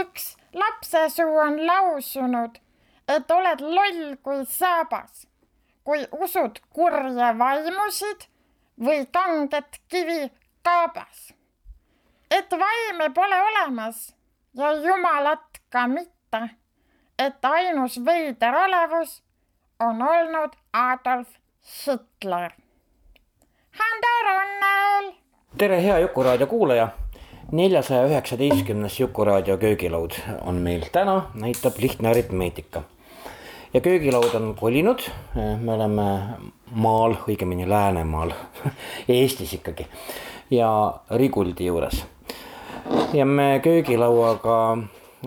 üks lapsesuu on lausunud, et oled loll kui saabas, kui usud kurje vaimusid või kanget kivi kaabas. et vaime pole olemas ja jumalat ka mitte, et ainus veider olevus on olnud Adolf Hitler. Hando Runnel. tere, hea Jukuraadio kuulaja neljasaja üheksateistkümnes Jukuraadio köögilaud on meil täna, näitab lihtne aritmeetika. ja köögilaud on kolinud, me oleme maal, õigemini Läänemaal Eestis ikkagi ja Riguldi juures. ja me köögilauaga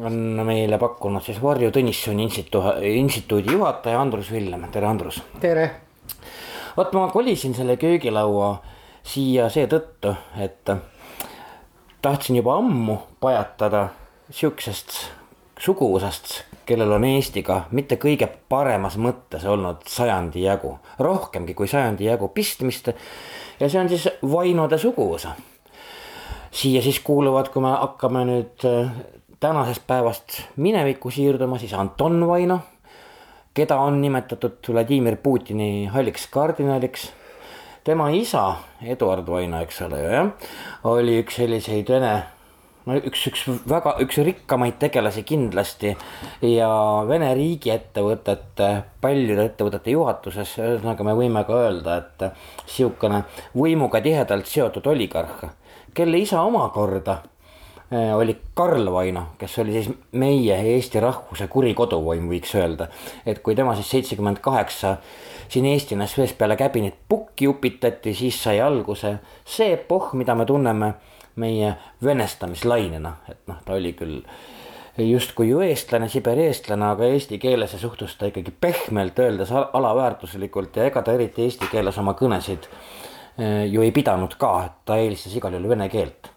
on meile pakkunud siis Varju Tõnissoni instituudi, instituudi juhataja Andrus Villem, tere Andrus. tere. vot ma kolisin selle köögilaua siia seetõttu, et tahtsin juba ammu pajatada sihukesest suguvõsast, kellel on Eestiga mitte kõige paremas mõttes olnud sajandi jagu, rohkemgi kui sajandi jagu pistmist. ja see on siis Vainode suguvõsa. siia siis kuuluvad, kui me hakkame nüüd äh, tänasest päevast minevikku siirduma, siis Anton Vaino, keda on nimetatud Vladimir Putini halliks kardinaliks tema isa, Eduard Vaino, eks ole ju jah, oli üks selliseid vene no üks, üks väga, üks rikkamaid tegelasi kindlasti ja Vene riigiettevõtete, paljude ettevõtete juhatuses, ühesõnaga me võime ka öelda, et sihukene võimuga tihedalt seotud oligarh, kelle isa omakorda eh, oli Karl Vaino, kes oli siis meie Eesti rahvuse kuri koduvoim, võiks öelda. et kui tema siis seitsekümmend kaheksa siin Eesti NSV-s peale käbinit pukki upitati, siis sai alguse see epohh, mida me tunneme meie venestamislainena, et noh, ta oli küll justkui ju eestlane, Siberi eestlane, aga eesti keeles suhtus ta ikkagi pehmelt öeldes alaväärtuslikult ja ega ta eriti eesti keeles oma kõnesid eh, ju ei pidanud ka, et ta eelistas igal juhul vene keelt.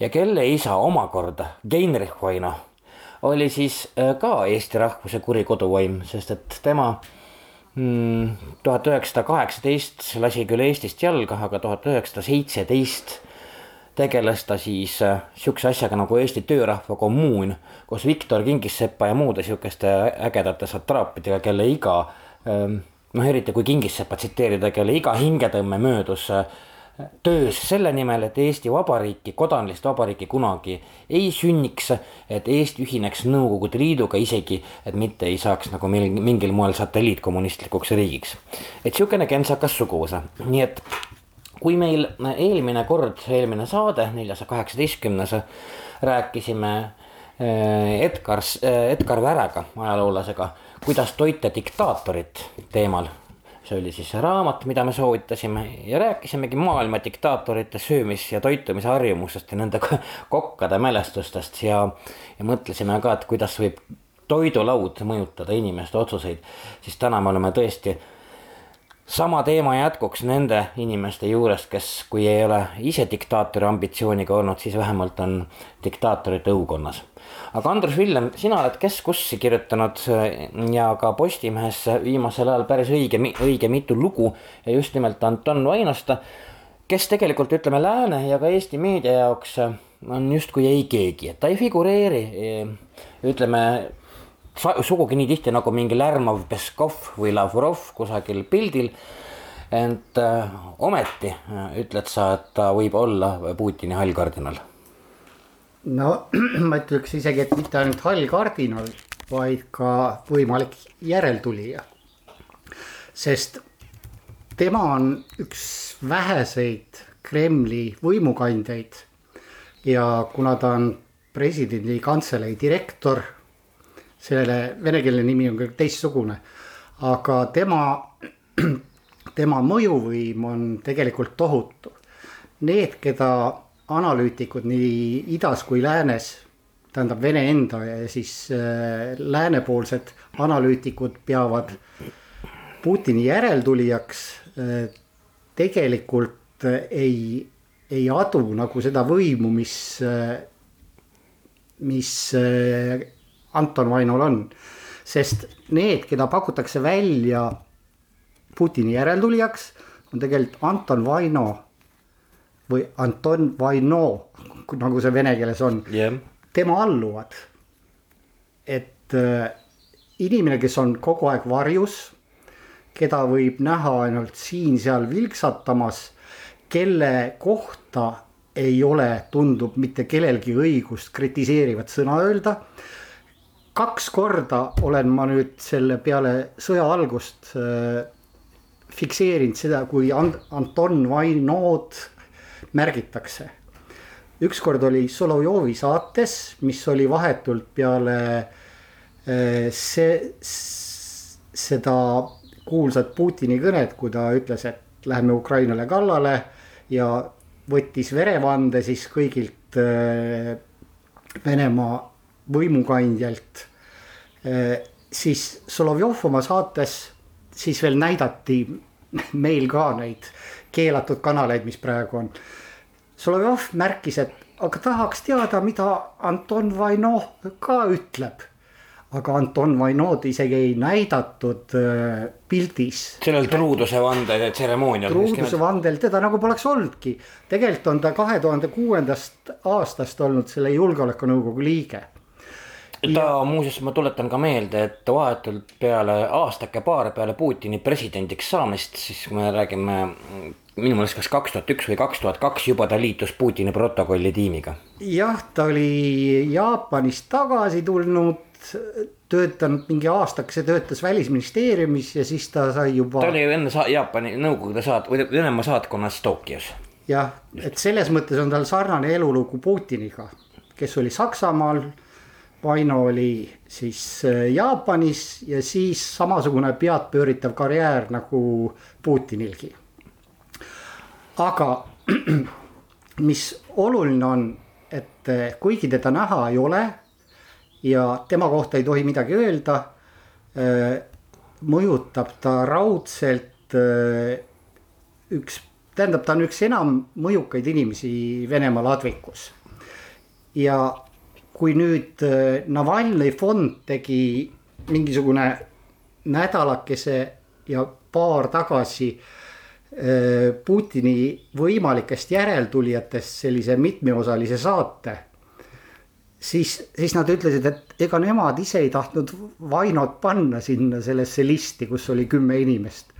ja kelle isa omakorda, Heinrich Vaino, oli siis eh, ka eesti rahvuse kuri koduvaim, sest et tema tuhat üheksasada kaheksateist lasi küll Eestist jalga, aga tuhat üheksasada seitseteist tegeles ta siis äh, sihukese asjaga nagu Eesti Töörahva Kommuun koos Viktor Kingissepa ja muude sihukeste ägedate satraapidega, kelle iga ähm, noh, eriti kui Kingissepa tsiteerida, kelle iga hingetõmme möödus äh, töös selle nimel, et Eesti Vabariiki, kodanlist vabariiki kunagi ei sünniks, et Eesti ühineks Nõukogude Liiduga isegi, et mitte ei saaks nagu meil mingil moel satelliitkommunistlikuks riigiks. et sihukene kentsakas suguvõsa, nii et kui meil eelmine kord, eelmine saade, neljasaja kaheksateistkümnes, rääkisime eh, Edgar, eh, Edgar Värega, ajaloolasega, kuidas toita diktaatorit teemal see oli siis see raamat, mida me soovitasime ja rääkisimegi maailma diktaatorite söömis- ja toitumisharjumustest ja nende kokkade mälestustest ja, ja mõtlesime ka, et kuidas võib toidulaud mõjutada inimeste otsuseid, siis täna me oleme tõesti sama teema jätkuks nende inimeste juures, kes, kui ei ole ise diktaatori ambitsiooniga olnud, siis vähemalt on diktaatorite õukonnas aga Andrus Villem, sina oled Kes kussi kirjutanud äh, ja ka Postimehes viimasel ajal päris õige, õige mitu lugu. Ja just nimelt Anton Vainost, kes tegelikult ütleme lääne ja ka Eesti meedia jaoks äh, on justkui ei keegi, et ta ei figureeri äh, ütleme sugugi nii tihti nagu mingi lärmav Peskov või Lavrov kusagil pildil. Ent äh, ometi ütled sa, et ta võib olla Putini hall kardinal no ma ütleks isegi, et mitte ainult hall kardinal, vaid ka võimalik järeltulija. sest tema on üks väheseid Kremli võimukandjaid ja kuna ta on presidendi kantselei direktor, selle venekeelne nimi on küll teistsugune, aga tema, tema mõjuvõim on tegelikult tohutu. Need, keda analüütikud nii idas kui läänes tähendab Vene enda ja siis äh, läänepoolsed analüütikud peavad Putini järeltulijaks äh,. tegelikult äh, ei, ei adu nagu seda võimu, mis mis Anton Vainol on. sest need, keda pakutakse välja Putini järeltulijaks, on tegelikult Anton Vaino või Anton Vaino, nagu see vene keeles on jah, tema alluvad. et äh, inimene, kes on kogu aeg varjus, keda võib näha ainult siin-seal vilksatamas, kelle kohta ei ole, tundub mitte kellelgi õigust kritiseerivat sõna öelda. kaks korda olen ma nüüd selle peale sõja algust äh, fikseerinud seda, kui Ant- Anton Vainod märgitakse ükskord oli Solovjovi saates, mis oli vahetult peale eh, see, seda kuulsat Putini kõnet, kui ta ütles, et läheme Ukrainale kallale ja võttis verevande siis kõigilt eh, Venemaa võimukandjalt. siis Solovjov oma saates siis veel näidati meil ka neid keelatud kanaleid, mis praegu on Solovjov märkis, et aga tahaks teada, mida Anton Vainov ka ütleb. aga Anton Vainod isegi ei näidatud äh, pildis. sellel truuduse vande tseremoonial. truuduse vandel teda nagu poleks olnudki. tegelikult on ta kahe tuhande kuuendast aastast olnud selle julgeolekunõukogu liige. ta muuseas, ma tuletan ka meelde, et vahetult peale aastake-paar peale Putini presidendiks saamist, siis kui me räägime minu meelest kas kaks tuhat üks või kaks tuhat kaks juba ta liitus Putini protokolli tiimiga. jah, ta oli Jaapanist tagasi tulnud, töötanud mingi aastakese, töötas välisministeeriumis ja siis ta sai juba ta oli ju enne Jaapani Nõukogude saat- või Venemaa saatkonnas Tokyos. jah, et selles mõttes on tal sarnane elulugu Putiniga, kes oli Saksamaal. Vaino oli siis äh, Jaapanis ja siis samasugune peadpööritav karjäär nagu Putinilgi. Aga mis oluline on, et äh, kuigi teda näha ei ole ja tema kohta ei tohi midagi öelda, mõjutab ta raudselt äh, üks, tähendab, ta on üks enam mõjukaid inimesi Venemaa ladvikus. ja kui nüüd Navalnõi fond tegi mingisugune nädalakese ja paar tagasi äh, Putini võimalikest järeltulijatest sellise mitmeosalise saate siis, siis nad ütlesid, et ega nemad ise ei tahtnud Vainot panna sinna sellesse listi, kus oli kümme inimest.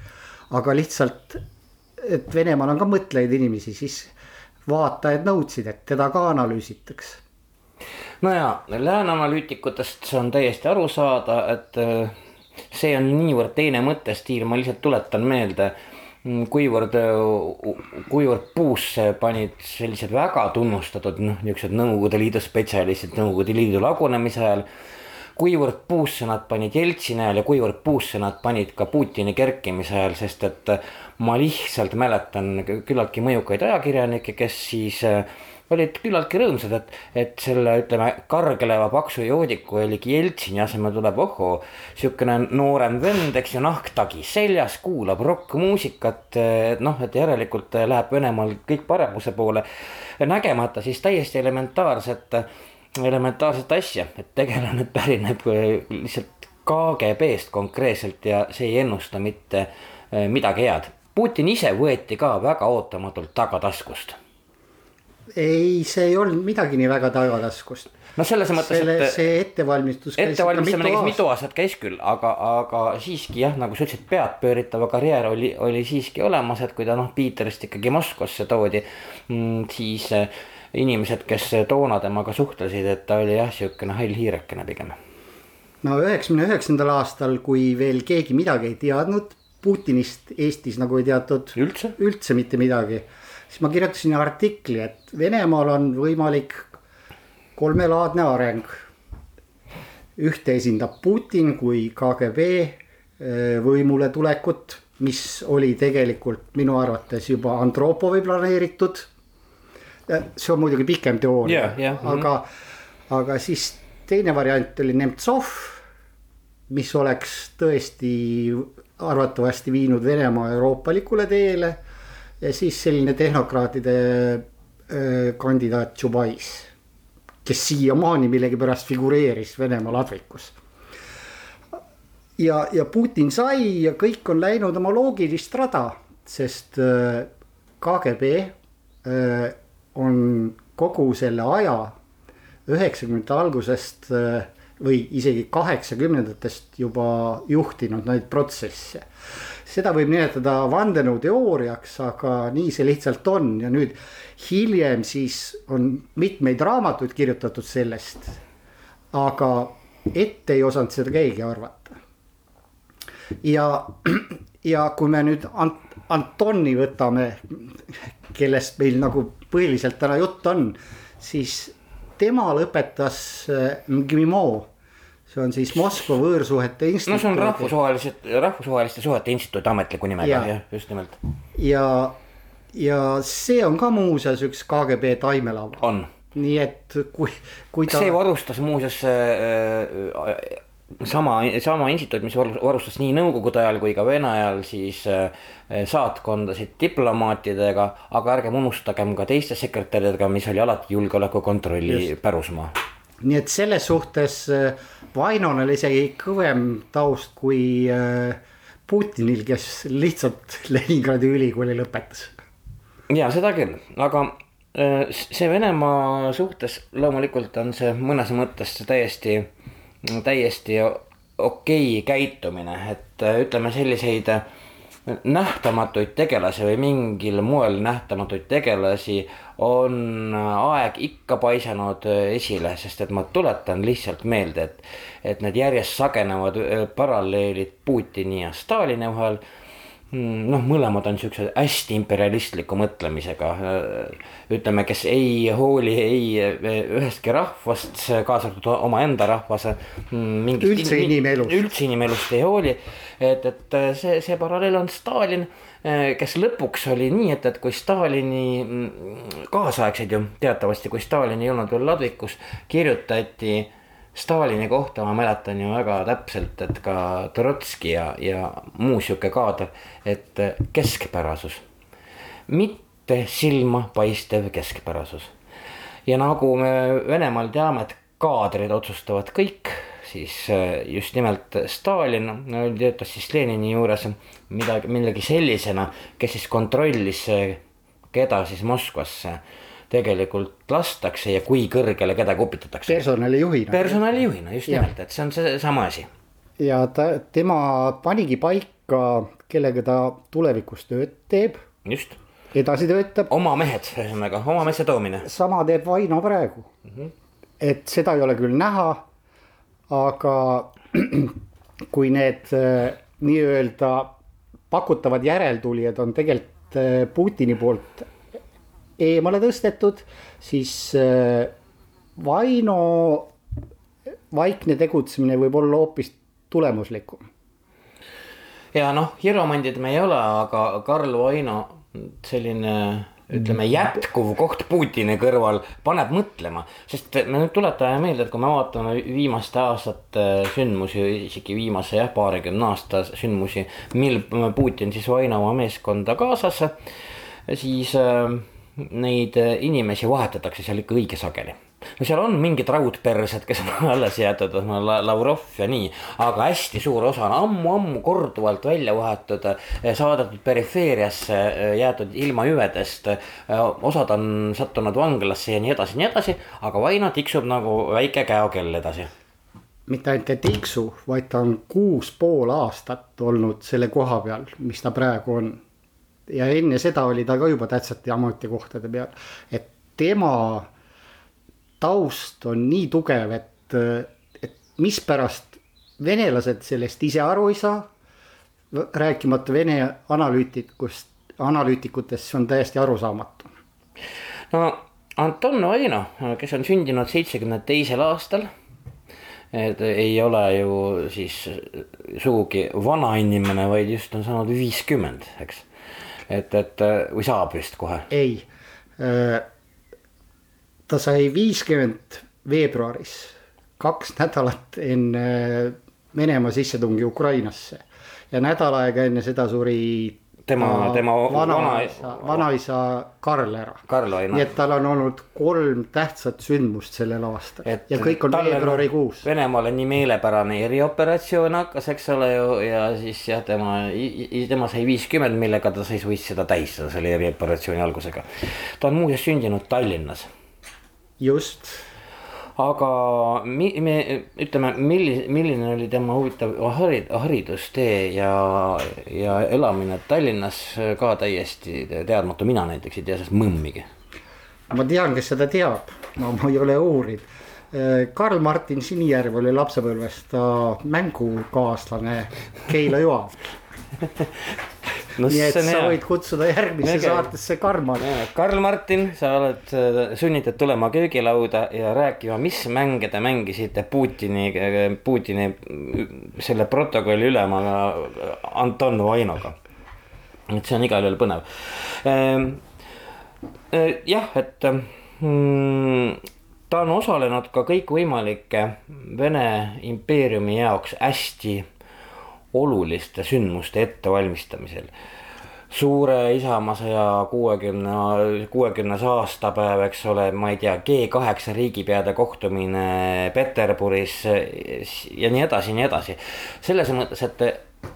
aga lihtsalt, et Venemaal on ka mõtlejaid inimesi, siis vaatajad nõudsid, et teda ka analüüsitaks. no ja lääne analüütikutest see on täiesti aru saada, et äh, see on niivõrd teine mõttestiil, ma lihtsalt tuletan meelde, kuivõrd, kuivõrd puusse panid sellised väga tunnustatud noh, niisugused Nõukogude Liidu spetsialistid Nõukogude Liidu lagunemise ajal kuivõrd puusse nad panid Jeltsini ajal ja kuivõrd puusse nad panid ka Putini kerkimise ajal, sest et ma lihtsalt mäletan küllaltki mõjukaid ajakirjanikke, kes siis äh, olid küllaltki rõõmsad, et, et selle ütleme kargeleva paksu joodiku oligi Jeltsini asemel tuleb ohoo, siukene noorem vend, eks ju, nahktagi seljas, kuulab rokkmuusikat, noh, et järelikult läheb Venemaal kõik paremuse poole, nägemata siis täiesti elementaarset elementaarset asja, et tegelane pärineb lihtsalt KGB-st konkreetselt ja see ei ennusta mitte eh, midagi head. Putin ise võeti ka väga ootamatult tagataskust. ei, see ei olnud midagi nii väga tagataskust. no selles mõttes, et see ettevalmistus. ettevalmistamine käis mitu aastat käis küll, aga, aga siiski jah, nagu sa ütlesid, peadpööritava karjäär oli, oli siiski olemas, et kui ta noh, Piiterist ikkagi Moskvasse toodi, siis eh, inimesed, kes toona temaga suhtlesid, et ta oli jah, siukene hall hiirekene pigem. no üheksakümne üheksandal aastal, kui veel keegi midagi ei teadnud Putinist Eestis nagu ei teatud üldse? üldse mitte midagi, siis ma kirjutasin artikli, et Venemaal on võimalik kolmelaadne areng. ühte esindab Putin kui KGB eh, võimule tulekut, mis oli tegelikult minu arvates juba Andropovi planeeritud. see on muidugi pikem teooria Jah, jah, mhm. aga aga siis teine variant oli Nemtsov, mis oleks tõesti arvatavasti viinud Venemaa euroopalikule teele. Ja siis selline tehnokraatide kandidaat Tšubais, kes siiamaani millegipärast figureeris Venemaa ladvikus ja, ja Putin sai ja kõik on läinud oma loogilist rada, sest KGB on kogu selle aja üheksakümnendate algusest või isegi kaheksakümnendatest juba juhtinud neid protsesse. Seda võib nimetada vandenõuteooriaks, aga nii see lihtsalt on ja nüüd hiljem siis on mitmeid raamatuid kirjutatud sellest. aga ette ei osanud seda keegi arvata ja, ja kui me nüüd Ant-, Antoni võtame, kellest meil nagu põhiliselt täna jutt on, siis tema lõpetas äh, MGIMO see on siis Moskva võõrsuhete instituut. no see on rahvusvahelised, rahvusvaheliste suhete instituudi ametliku nimega, jah, just nimelt. ja, ja see on ka muuseas üks KGB taimelaul. on. nii et kui, kui ta. see varustas muuseas äh, äh sama, sama instituut, mis varustas nii nõukogude ajal kui ka Vene ajal siis äh, saatkondasid diplomaatidega, aga ärgem unustagem ka teiste sekretäridega, mis oli alati julgeolekukontrolli pärusmaa. nii et selles suhtes äh, Vainol oli isegi kõvem taust kui äh, Putinil, kes lihtsalt Leningradi ülikooli lõpetas. ja seda küll, aga see Venemaa suhtes loomulikult on see mõnes mõttes täiesti täiesti okei okay käitumine, et äh, ütleme selliseid äh, nähtamatuid tegelasi või mingil moel nähtamatuid tegelasi on äh, aeg ikka paisanud esile, sest et ma tuletan lihtsalt meelde, et, et need järjest sagenevad paralleelid Putini ja Stalini vahel noh, mõlemad on siuksed hästi imperialistliku mõtlemisega. ütleme, kes ei hooli ei ühestki rahvast, kaasa arvatud omaenda rahvas. Hmm, üldse in, inimelust. üldse inimelust ei hooli, et, et see, see paralleel on Stalin, kes lõpuks oli nii, et, et kui Stalini hmm, kaasaegseid ju teatavasti, kui Stalin ei olnud veel ladvikus, kirjutati Stalini kohta ma mäletan ju väga täpselt, et ka Trotski ja, ja muu sihuke kaader, et keskpärasus. mitte silmapaistev keskpärasus. ja nagu me Venemaal teame, et kaadrid otsustavad kõik, siis äh, just nimelt Stalin töötas siis Lenini juures midagi, millegi sellisena, kes siis kontrollis, keda siis Moskvasse tegelikult lastakse ja kui kõrgele keda kupitatakse. personalijuhina. personalijuhina just nimelt, et see on seesama asi. ja ta, tema panigi paika, kellega ta tulevikus tööd teeb. just. edasi töötab. oma mehed, ühesõnaga oma meeste toomine. sama teeb Vaino praegu mm. -hmm. et seda ei ole küll näha, aga kui need äh, nii-öelda pakutavad järeltulijad on tegelikult äh, Putini poolt eemale tõstetud, siis äh, Vaino vaikne tegutsemine võib olla hoopis tulemuslikum. ja noh, hiromandid me ei ole, aga Karl Vaino selline ütleme jätkuv koht Putini kõrval paneb mõtlema, sest me nüüd tuletame meelde, et kui me vaatame viimaste aastate sündmusi, isegi viimase jah, paarikümne aasta sündmusi, mil Putin siis Vaino oma meeskonda kaasas, siis äh, neid äh, inimesi vahetatakse seal ikka õige sageli no seal on mingid raudpersed, kes on alles jäetud, Lavrov ja nii, aga hästi suur osa on ammu-ammu korduvalt välja vahetatud, äh, saadetud perifeeriasse, äh, jäetud ilma hüvedest. osad on sattunud vanglasse ja nii edasi, nii edasi, aga Vaino tiksub nagu väike käokell edasi. mitte ainult ei tiksu, vaid ta on kuus pool aastat olnud selle koha peal, mis ta praegu on ja enne seda oli ta ka juba tähtsate ametikohtade peal, et tema taust on nii tugev, et, et mispärast venelased sellest ise aru ei saa. rääkimata Vene analüütikust, analüütikutest, see on täiesti arusaamatu. no Anton Vaino, kes on sündinud seitsmekümne teisel aastal et ei ole ju siis sugugi vana inimene, vaid just on saanud viiskümmend, eks et, et või saab vist kohe? ei, äh, ta sai viiskümmend veebruaris, kaks nädalat enne Venemaa sissetungi Ukrainasse ja nädal aega enne seda suri Tema- tema vanaisa vana-, vanaisa Karl ära. Nii et tal on olnud kolm tähtsat sündmust sellel aastal Et ja kõik on veebruarikuus. Venemaale nii meelepärane erioperatsioon hakkas, eks ole ju, ja siis jah, tema, tema sai viiskümmend, millega ta siis võis seda tähistada selle erioperatsiooni algusega. ta on muuseas sündinud Tallinnas just, aga mi-, me ütleme, milline, milline oli tema huvitav harid-, haridustee ja, ja elamine Tallinnas ka täiesti teadmatu, mina näiteks ei tea sellest mõmmigi. ma tean, kes seda teab, no ma ei ole uurinud. Karl-Martin Sinijärv oli lapsepõlves ta mängukaaslane Keila Joav, no nii et sa hea võid kutsuda järgmisse Äge. saatesse Karl-Mart. Karl Martin, sa oled äh, sunnitud tulema köögilauda ja rääkima, mis mänge te mängisite Putini, Putini mm, selle protokolli ülema Anton Vainoga. et see on igal juhul põnev. jah, et mm, ta on osalenud ka kõikvõimalike Vene impeeriumi jaoks hästi oluliste sündmuste ettevalmistamisel suure isamaasõja kuuekümne, kuuekümnes aastapäev, eks ole, ma ei tea, G kaheksa riigipeade kohtumine Peterburis ja nii edasi, nii edasi. selles mõttes, et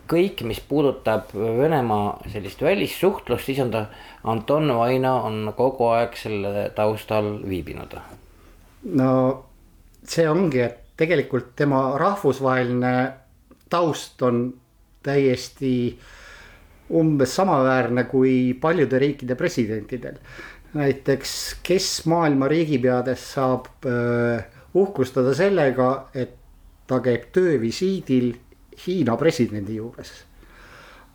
kõik, mis puudutab Venemaa sellist välissuhtlust, siis on ta, Anton Vaino on kogu aeg selle taustal viibinud. no see ongi, et tegelikult tema rahvusvaheline taust on täiesti umbes samaväärne kui paljude riikide presidentidel. näiteks, kes maailma riigipeades saab äh, uhkustada sellega, et ta käib töövisiidil Hiina presidendi juures.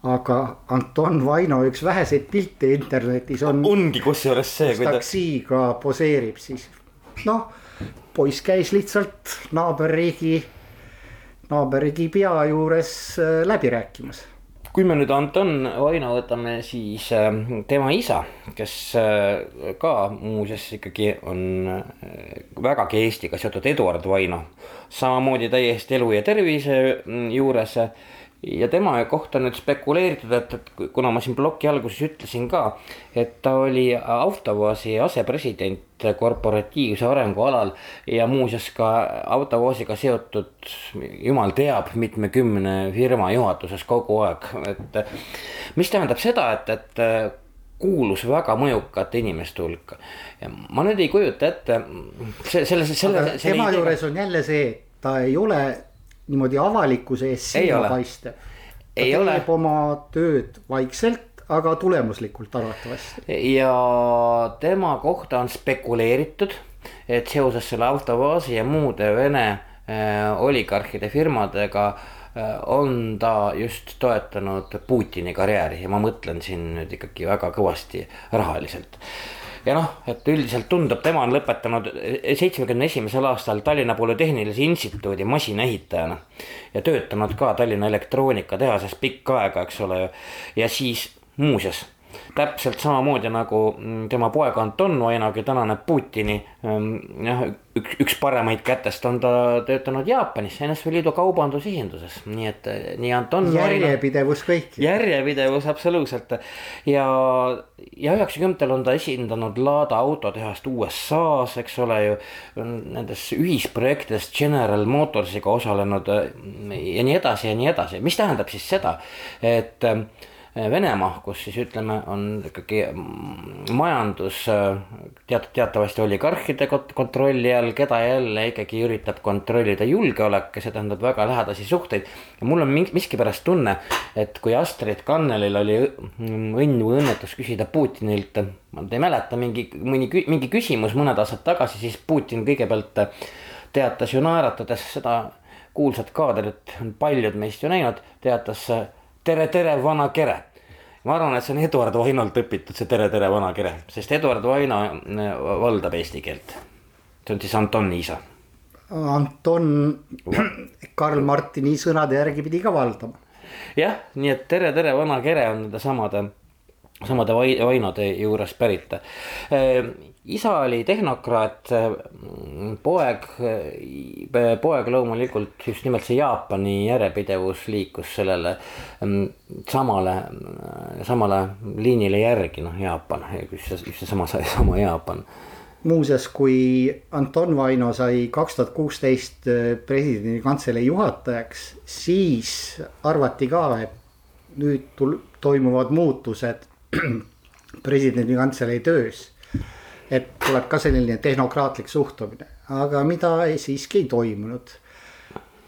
aga Anton Vaino üks väheseid pilte internetis on ongi kusjuures see, kus taksiga poseerib siis. noh, poiss käis lihtsalt naaberriigi, naaberriigi pea juures äh, läbi rääkimas. kui me nüüd Anton Vaino võtame, siis äh, tema isa, kes äh, ka muuseas ikkagi on vägagi Eestiga seotud, Eduard Vaino. samamoodi täiesti elu ja tervise mm, juures ja tema kohta nüüd spekuleeritud, et, et kuna ma siin ploki alguses ütlesin ka, et ta oli Autovaasi asepresident korporatiivse arengu alal ja muuseas ka Autovaasiga seotud, jumal teab, mitmekümne firma juhatuses kogu aeg, et mis tähendab seda, et, et kuulus väga mõjukate inimeste hulka. Ja ma nüüd ei kujuta ette see, selle, selle, aga tema juures on jälle see, ta ei ole niimoodi avalikkuse ees Ei ole. silmapaistev. ta Ei teeb ole. oma tööd vaikselt, aga tulemuslikult arvatavasti. ja tema kohta on spekuleeritud, et seoses selle Autovaasi ja muude Vene äh, oligarhide firmadega äh, on ta just toetanud Putini karjääri ja ma mõtlen siin nüüd ikkagi väga kõvasti rahaliselt ja noh, et üldiselt tundub, tema on lõpetanud seitsmekümne esimesel aastal Tallinna Polütehnilise Instituudi masinaehitajana ja töötanud ka Tallinna Elektroonikatehases pikka aega, eks ole ju. ja siis muuseas täpselt samamoodi nagu mm, tema poeg Anton Vainogi tänane Putini mm, jah, üks, üks paremaid kätest on ta töötanud Jaapanis NSV Liidu kaubandusesinduses, nii et eh, nii Anton Vaino järjepidevus kõiki. järjepidevus absoluutselt ja, ja üheksakümnendatel on ta esindanud Lada autotehast USA-s, eks ole ju. Nendes ühisprojektides General Motorsiga osalenud ja nii edasi ja nii edasi, mis tähendab siis seda, et Venemaa, kus siis ütleme, on ikkagi mm, majandus äh, teat-, teatavasti oligarhide kont- kontrolli all, keda jälle ikkagi üritab kontrollida julgeolek ja see tähendab väga lähedasi suhteid. ja mul on miskipärast tunne, et kui Astrid Kannelil oli mm, õnn või õnnetus küsida Putinilt, ma ei mäleta, mingi, mõni, mingi küsimus mõned aastad tagasi, siis Putin kõigepealt teatas ju naeratades seda kuulsat kaadrit, paljud meist ju näinud, teatas tere, tere, vana kere ma arvan, et see on Eduard Vainolt õpitud, see tere, tere, vana kere, sest Eduard Vaino valdab eesti keelt. see on siis Antoni isa. Anton Karl Martini sõnade järgi pidi ka valdama. jah, nii et tere, tere, vana kere on nende samade samade vai-, vainode juurest pärit. isa oli tehnokraat, poeg, poeg loomulikult just nimelt see Jaapani järjepidevus liikus sellele samale, samale liinile järgi, noh Jaapan, see, just seesama, sama Jaapan muuseas, kui Anton Vaino sai kaks tuhat kuusteist presidendi kantselei juhatajaks, siis arvati ka, et nüüd tul-, toimuvad muutused presidendi kantselei töös. et tuleb ka selline tehnokraatlik suhtumine, aga mida ei, siiski ei toimunud.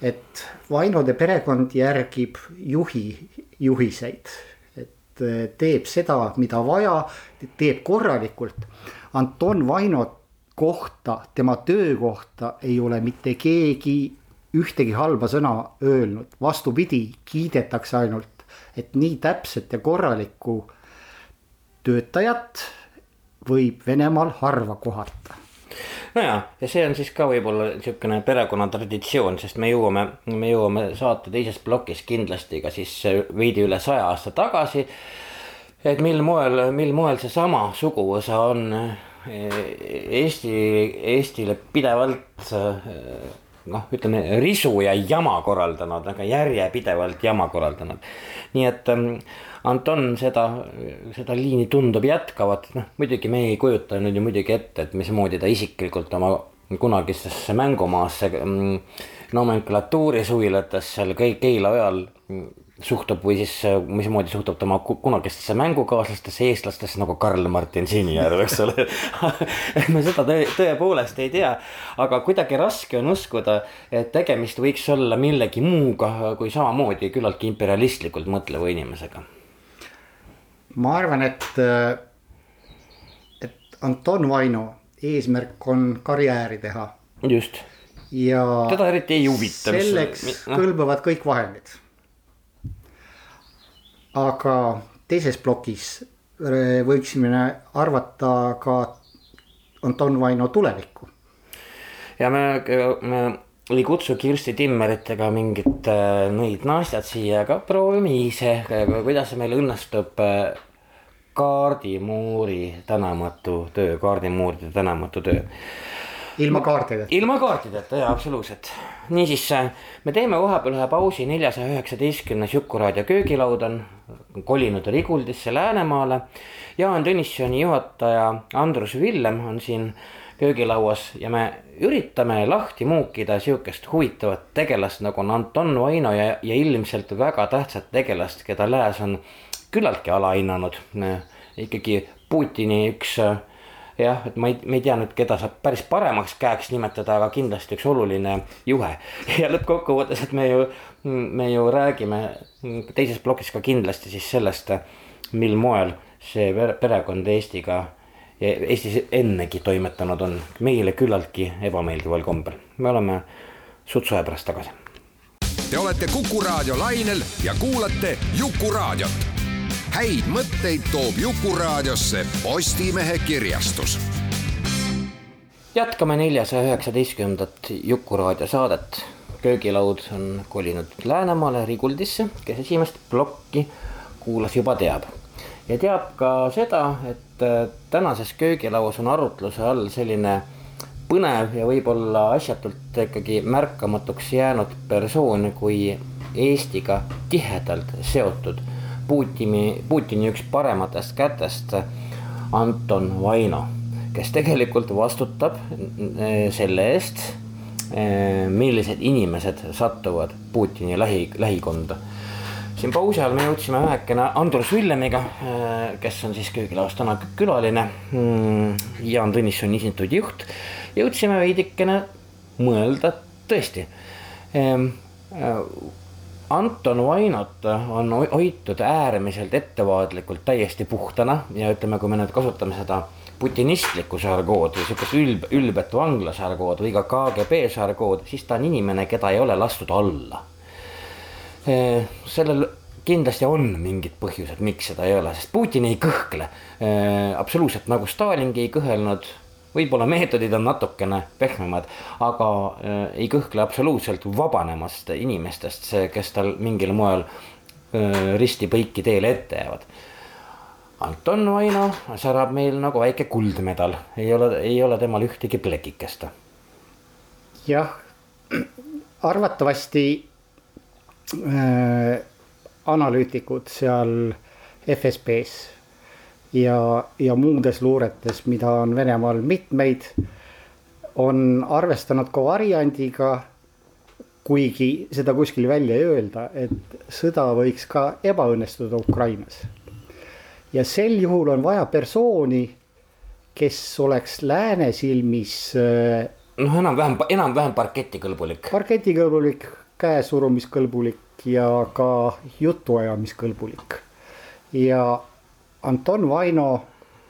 et Vainode perekond järgib juhi juhiseid, et eh, teeb seda, mida vaja, teeb korralikult. Anton Vainot kohta, tema töö kohta ei ole mitte keegi ühtegi halba sõna öelnud, vastupidi, kiidetakse ainult, et nii täpset ja korralikku töötajat võib Venemaal harva kohata nojah, ja see on siis ka võib-olla niisugune perekonna traditsioon, sest me jõuame, me jõuame saate teises plokis kindlasti ka siis veidi üle saja aasta tagasi. et mil moel, mil moel seesama suguvõsa on eh, Eesti, Eestile pidevalt eh, noh, ütleme risu ja jama korraldanud, aga järjepidevalt jama korraldanud. nii et ähm, Anton seda, seda liini tundub jätkavat, noh muidugi me ei kujuta nüüd ju muidugi ette, et mismoodi ta isiklikult oma kunagisesse mängumaasse mm, nomenklatuuris huvilates seal Keila ojal suhtub või siis mismoodi suhtub tema kunagistesse mängukaaslastesse, eestlastesse nagu Karl-Martin Sinijärv, eks ole me seda tõe, tõepoolest ei tea, aga kuidagi raske on uskuda, et tegemist võiks olla millegi muuga kui samamoodi küllaltki imperialistlikult mõtleva inimesega. Ma arvan, et, et Anton Vaino eesmärk on karjääri teha. just. ja teda eriti ei huvita. selleks mis... kõlbavad kõik vahendid aga teises plokis võiksime arvata ka Anton Vaino tulevikku. ja me, me ei kutsu Kirsti Timmerit ega mingit äh, nõid naasjad siia, aga proovime ise, kuidas meil õnnestub äh, kaardimuuri tänamatu töö, kaardimuuride tänamatu töö ilma kaartideta. ilma kaartideta jaa, absoluutselt. niisiis, me teeme vahepeal ühe pausi, neljasaja üheksateistkümnes Jukuraadio köögilaud on kolinud Riguldisse Läänemaale. Jaan Tõnissoni juhataja Andrus Villem on siin köögilauas ja me üritame lahti muukida sihukest huvitavat tegelast nagu on Anton Vaino ja, ja ilmselt väga tähtsat tegelast, keda lääs on küllaltki alahinnanud. ikkagi Putini üks jah, et ma ei, ma ei tea nüüd, keda saab päris paremaks käeks nimetada, aga kindlasti üks oluline juhe. ja lõppkokkuvõttes, et me ju, me ju räägime teises plokis ka kindlasti siis sellest, mil moel see perekond Eestiga, Eestis ennegi toimetanud on meile küllaltki ebameeldival kombel. me oleme sutsu aja pärast tagasi. Te olete Kuku raadio lainel ja kuulate Jukuraadiot häid mõtteid toob Jukuraadiosse Postimehe kirjastus. jätkame neljasaja üheksateistkümnendat Jukuraadio saadet. köögilaud on kolinud Läänemaale Riguldisse, kes esimest plokki kuulas, juba teab. Ja teab ka seda, et äh, tänases köögilauas on arutluse all selline põnev ja võib-olla asjatult ikkagi märkamatuks jäänud persoon kui Eestiga tihedalt seotud Putini, Putini üks parematest kätest, Anton Vaino, kes tegelikult vastutab eh, selle eest, eh, millised inimesed satuvad Putini lähi, lähikonda siin pausi ajal me jõudsime vähekene Andrus Villemiga, eh, kes on siis köögilaos täna külaline. Mm, Jaan Tõnissoni instituudi juht, jõudsime veidikene mõelda tõesti Anton Vainot on hoitud äärmiselt ettevaatlikult täiesti puhtana ja ütleme, kui me nüüd kasutame seda putinistlikku žargood või sihukest ülb, ülbet vangla žargood või ka KGB žargood, siis ta on inimene, keda ei ole lastud alla. Sellel kindlasti on mingid põhjused, miks seda ei ole, sest Putin ei kõhkle absoluutselt nagu Stalingi ei kõhelnud võib-olla meetodid on natukene pehmemad, aga ei kõhkle absoluutselt vabanemast inimestest, kes tal mingil moel risti-põiki teele ette jäävad. Anton Vaino särab meil nagu väike kuldmedal, ei ole, ei ole temal ühtegi plekikest. jah, arvatavasti analüütikud seal FSB-s ja, ja muudes luuretes, mida on Venemaal mitmeid, on arvestanud ka variandiga, kuigi seda kuskil välja ei öelda, et sõda võiks ka ebaõnnestuda Ukrainas. ja sel juhul on vaja persooni, kes oleks lääne silmis äh, noh, enam-vähem, enam-vähem parketikõlbulik. parketikõlbulik, käesurumiskõlbulik ja ka jutuajamiskõlbulik. ja Anton Vaino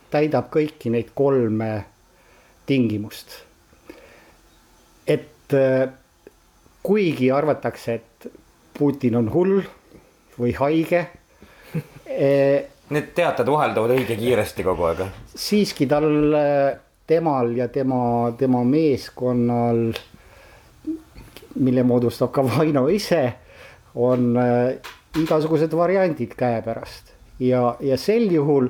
täidab kõiki neid kolme tingimust. et äh, kuigi arvatakse, et Putin on hull või haige eh,. Need teated vahelduvad õige kiiresti kogu aeg. siiski tal, temal ja tema, tema meeskonnal, mille moodustab ka Vaino ise, on äh, igasugused variandid käepärast ja, ja sel juhul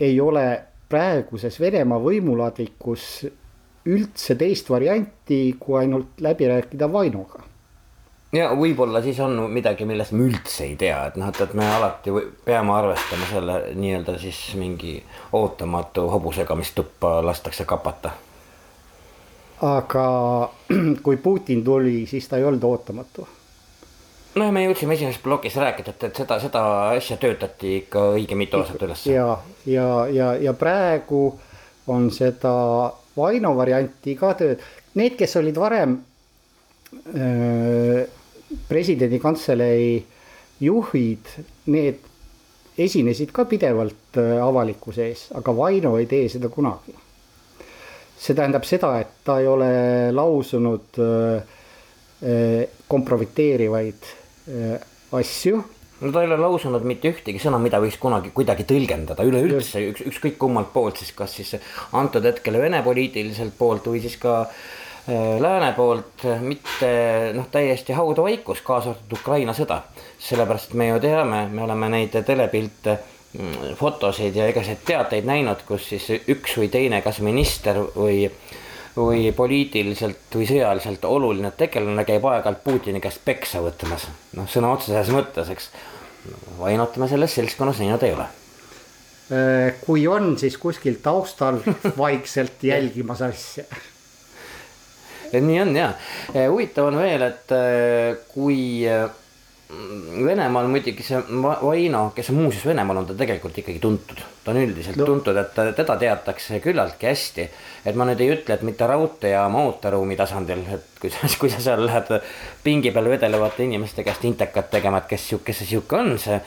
ei ole praeguses Venemaa võimuladvikus üldse teist varianti, kui ainult läbi rääkida Vainoga. ja võib-olla siis on midagi, millest me üldse ei tea, et noh, et, et me alati peame arvestama selle nii-öelda siis mingi ootamatu hobusega, mis tuppa lastakse kapata. Aga kui Putin tuli, siis ta ei olnud ootamatu no me jõudsime esimeses plokis rääkida, et, et seda, seda asja töötati ikka õige mitu aastat üles. ja, ja, ja, ja praegu on seda Vaino varianti ka tööd, need, kes olid varem öö, presidendi kantselei juhid, need esinesid ka pidevalt avalikkuse ees, aga Vaino ei tee seda kunagi. See tähendab seda, et ta ei ole lausunud kompromiteerivaid Äh, asju. no ta ei ole lausunud mitte ühtegi sõna, mida võiks kunagi kuidagi tõlgendada üleüldse üks, ükskõik kummalt poolt siis, kas siis antud hetkel Vene poliitiliselt poolt või siis ka äh, lääne poolt, mitte noh, täiesti haudavaikus, kaasa arvatud Ukraina sõda. sellepärast me ju teame, me oleme neid telepilte fotosid ja igasuguseid teateid näinud, kus siis üks või teine, kas minister või või poliitiliselt või sõjaliselt oluline tegelane käib aeg-ajalt Putini käest peksa võtmas. noh, sõna otseses mõttes, eks. Vainot me selles seltskonnas näinud ei ole. Äh, kui on, siis kuskil taustal vaikselt jälgimas asja. nii on ja, äh, huvitav on veel, et äh, kui Venemaal muidugi see Vaino, kes on muuseas Venemaal on ta tegelikult ikkagi tuntud, ta on üldiselt no. tuntud, et teda teatakse küllaltki hästi. et ma nüüd ei ütle, et mitte raudteejaama ooteruumi tasandil, et kui sa, kui sa seal lähed pingi peal vedelevate inimeste käest intekat tegema, et kes kes see sihuke on, see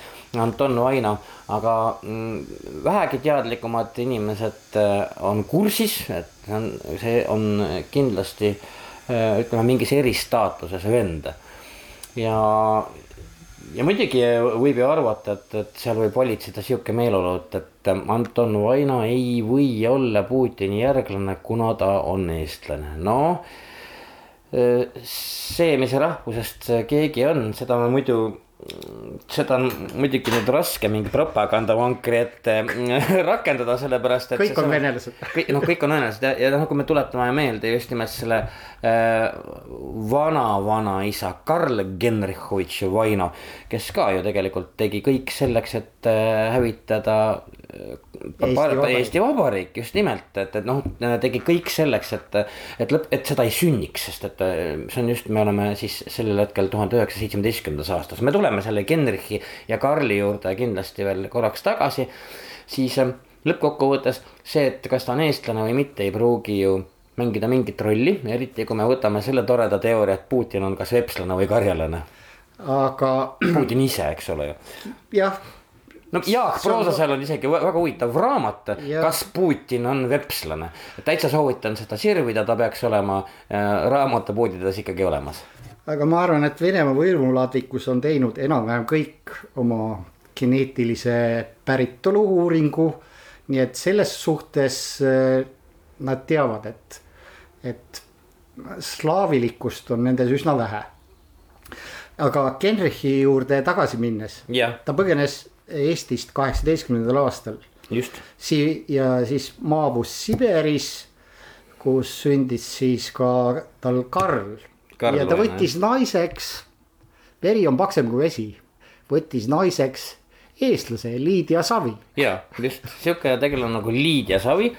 Anton Vaino. aga mm, vähegi teadlikumad inimesed äh, on kursis, et see on, see on kindlasti äh, ütleme mingis eristaatuses vend ja ja muidugi võib ju arvata, et, et seal võib valitseda sihuke meeleolu, et, et Anton Vaino ei või olla Putini järglane, kuna ta on eestlane, noh. see, mis rahvusest keegi on, seda me muidu seda on muidugi nüüd raske mingi propagandavankri ette rakendada, sellepärast et. kõik on venelased. kõik, noh, kõik on venelased ja, ja noh, kui me tuletame meelde just nimelt selle äh, vana-vanaisa Karl Genrichovitš Vaino, kes ka ju tegelikult tegi kõik selleks, et äh, hävitada Eesti Vabariik. Eesti Vabariik just nimelt, et, et noh, tegi kõik selleks, et, et lõpp, et seda ei sünniks, sest et see on just, me oleme siis sellel hetkel tuhande üheksasaja seitsmeteistkümnendas aastas, me tuleme selle Genrichi ja Karli juurde kindlasti veel korraks tagasi. siis äh, lõppkokkuvõttes see, et kas ta on eestlane või mitte, ei pruugi ju mängida mingit rolli, eriti kui me võtame selle toreda teooria, et Putin on kas vepslane või karjalane. aga. Putin ise, eks ole ju. jah no Jaak Proosasel on isegi väga huvitav raamat, kas Putin on vepslane. täitsa soovitan seda sirvida, ta peaks olema äh, raamatupoodides ikkagi olemas. aga ma arvan, et Venemaa võimuladvikus on teinud enam-vähem kõik oma geneetilise päritolu uuringu. nii et selles suhtes äh, nad teavad, et, et slaavilikkust on nendes üsna vähe aga Genrichi juurde tagasi minnes, ta põgenes Eestist kaheksateistkümnendal aastal. just. Si- ja siis maabus Siberis, kus sündis siis ka tal Karl, Karl ja ta võttis naiseks, veri on paksem kui vesi, võttis naiseks eestlase Liidia Savi. ja just sihuke tegelane nagu Liidia Savi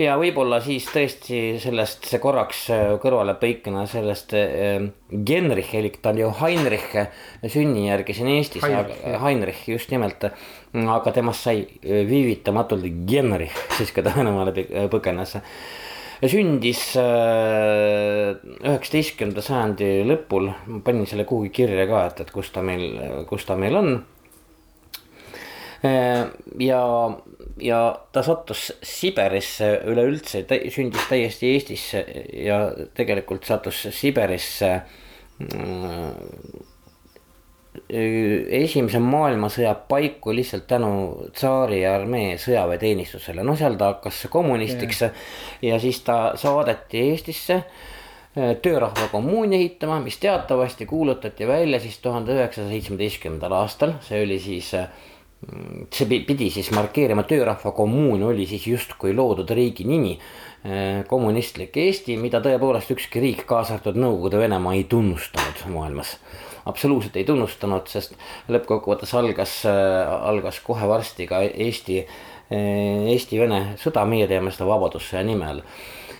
ja võib-olla siis tõesti sellest see korraks kõrvalepõikena sellest äh, Genrich elik ta on ju Heinrich sünnijärgi siin Eestis, Heinrich, just nimelt. aga temast sai viivitamatult Genrich, siis kui ta Venemaale põ- põgenes. Sündis äh, üheksateistkümnenda sajandi lõpul, ma panin selle kuhugi kirja ka, et, et kus ta meil, kus ta meil on. Äh, ja, ja ta sattus Siberisse üleüldse, sündis täiesti Eestisse ja tegelikult sattus Siberisse mm, esimese maailmasõja paiku lihtsalt tänu tsaari armee sõjaväeteenistusele, no seal ta hakkas kommunistiks ja siis ta saadeti Eestisse äh, töörahva kommuuni ehitama, mis teatavasti kuulutati välja siis tuhande üheksasaja seitsmeteistkümnendal aastal, see oli siis äh, see pi- pidi siis markeerima, töörahva kommuun oli siis justkui loodud riigi nimi. kommunistlik Eesti, mida tõepoolest ükski riik, kaasa arvatud Nõukogude Venemaa ei tunnustanud maailmas. absoluutselt ei tunnustanud, sest lõppkokkuvõttes algas, algas kohe varsti ka Eesti, Eesti-Vene sõda, meie teeme seda Vabadussõja nimel.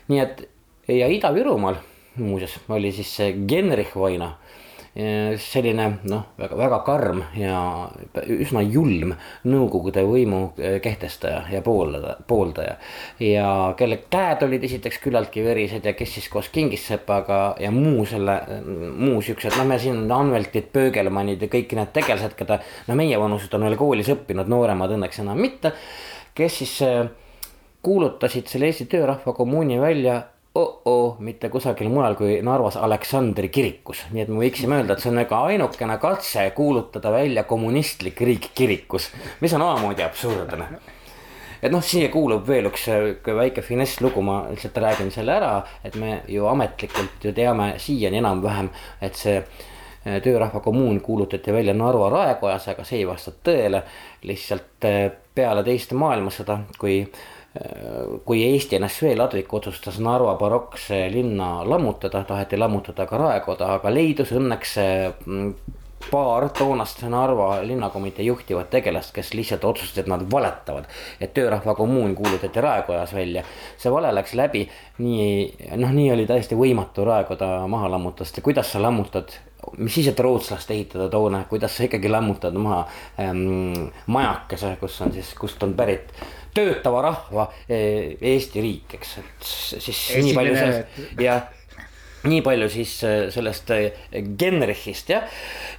nii et ja Ida-Virumaal muuseas oli siis see Genrich Vaino selline noh, väga, väga karm ja üsna julm Nõukogude võimu kehtestaja ja pooldaja, pooldaja. ja kelle käed olid esiteks küllaltki verised ja kes siis koos Kingissepaga ja muu selle, muu siuksed, noh, me siin Anveltid, Pöögelmannid ja kõik need tegelased, keda no meie vanused on veel koolis õppinud, nooremad õnneks enam mitte. kes siis äh, kuulutasid selle Eesti Töörahva kommuuni välja oh-oh, mitte kusagil mujal kui Narvas Aleksandri kirikus, nii et me võiksime öelda, et see on nagu ainukene katse kuulutada välja kommunistlik riik kirikus, mis on omamoodi absurdne. et noh, siia kuulub veel üks sihuke väike finesslugu, ma lihtsalt räägin selle ära, et me ju ametlikult ju teame siiani enam-vähem, et see eh, töörahva kommuun kuulutati välja Narva raekojas, aga see ei vasta tõele. lihtsalt eh, peale teist maailmasõda, kui kui Eesti NSV ladvik otsustas Narva barokse linna lammutada, taheti lammutada ka raekoda, aga leidus õnneks mm, paar toonast Narva linnakomitee juhtivat tegelast, kes lihtsalt otsustasid, et nad valetavad. et töörahva kommuun kuulutati Raekojas välja, see vale läks läbi, nii noh, nii oli täiesti võimatu Raekoda maha lammutada, sest kuidas sa lammutad mis siis, et rootslast ehitada toona, kuidas sa ikkagi lammutad maha ähm, majakese, kus on siis, kust on pärit töötava rahva eh, Eesti riik, eks, et siis Esimene- nii palju sellest ja nii palju siis äh, sellest äh, Genrichist jah.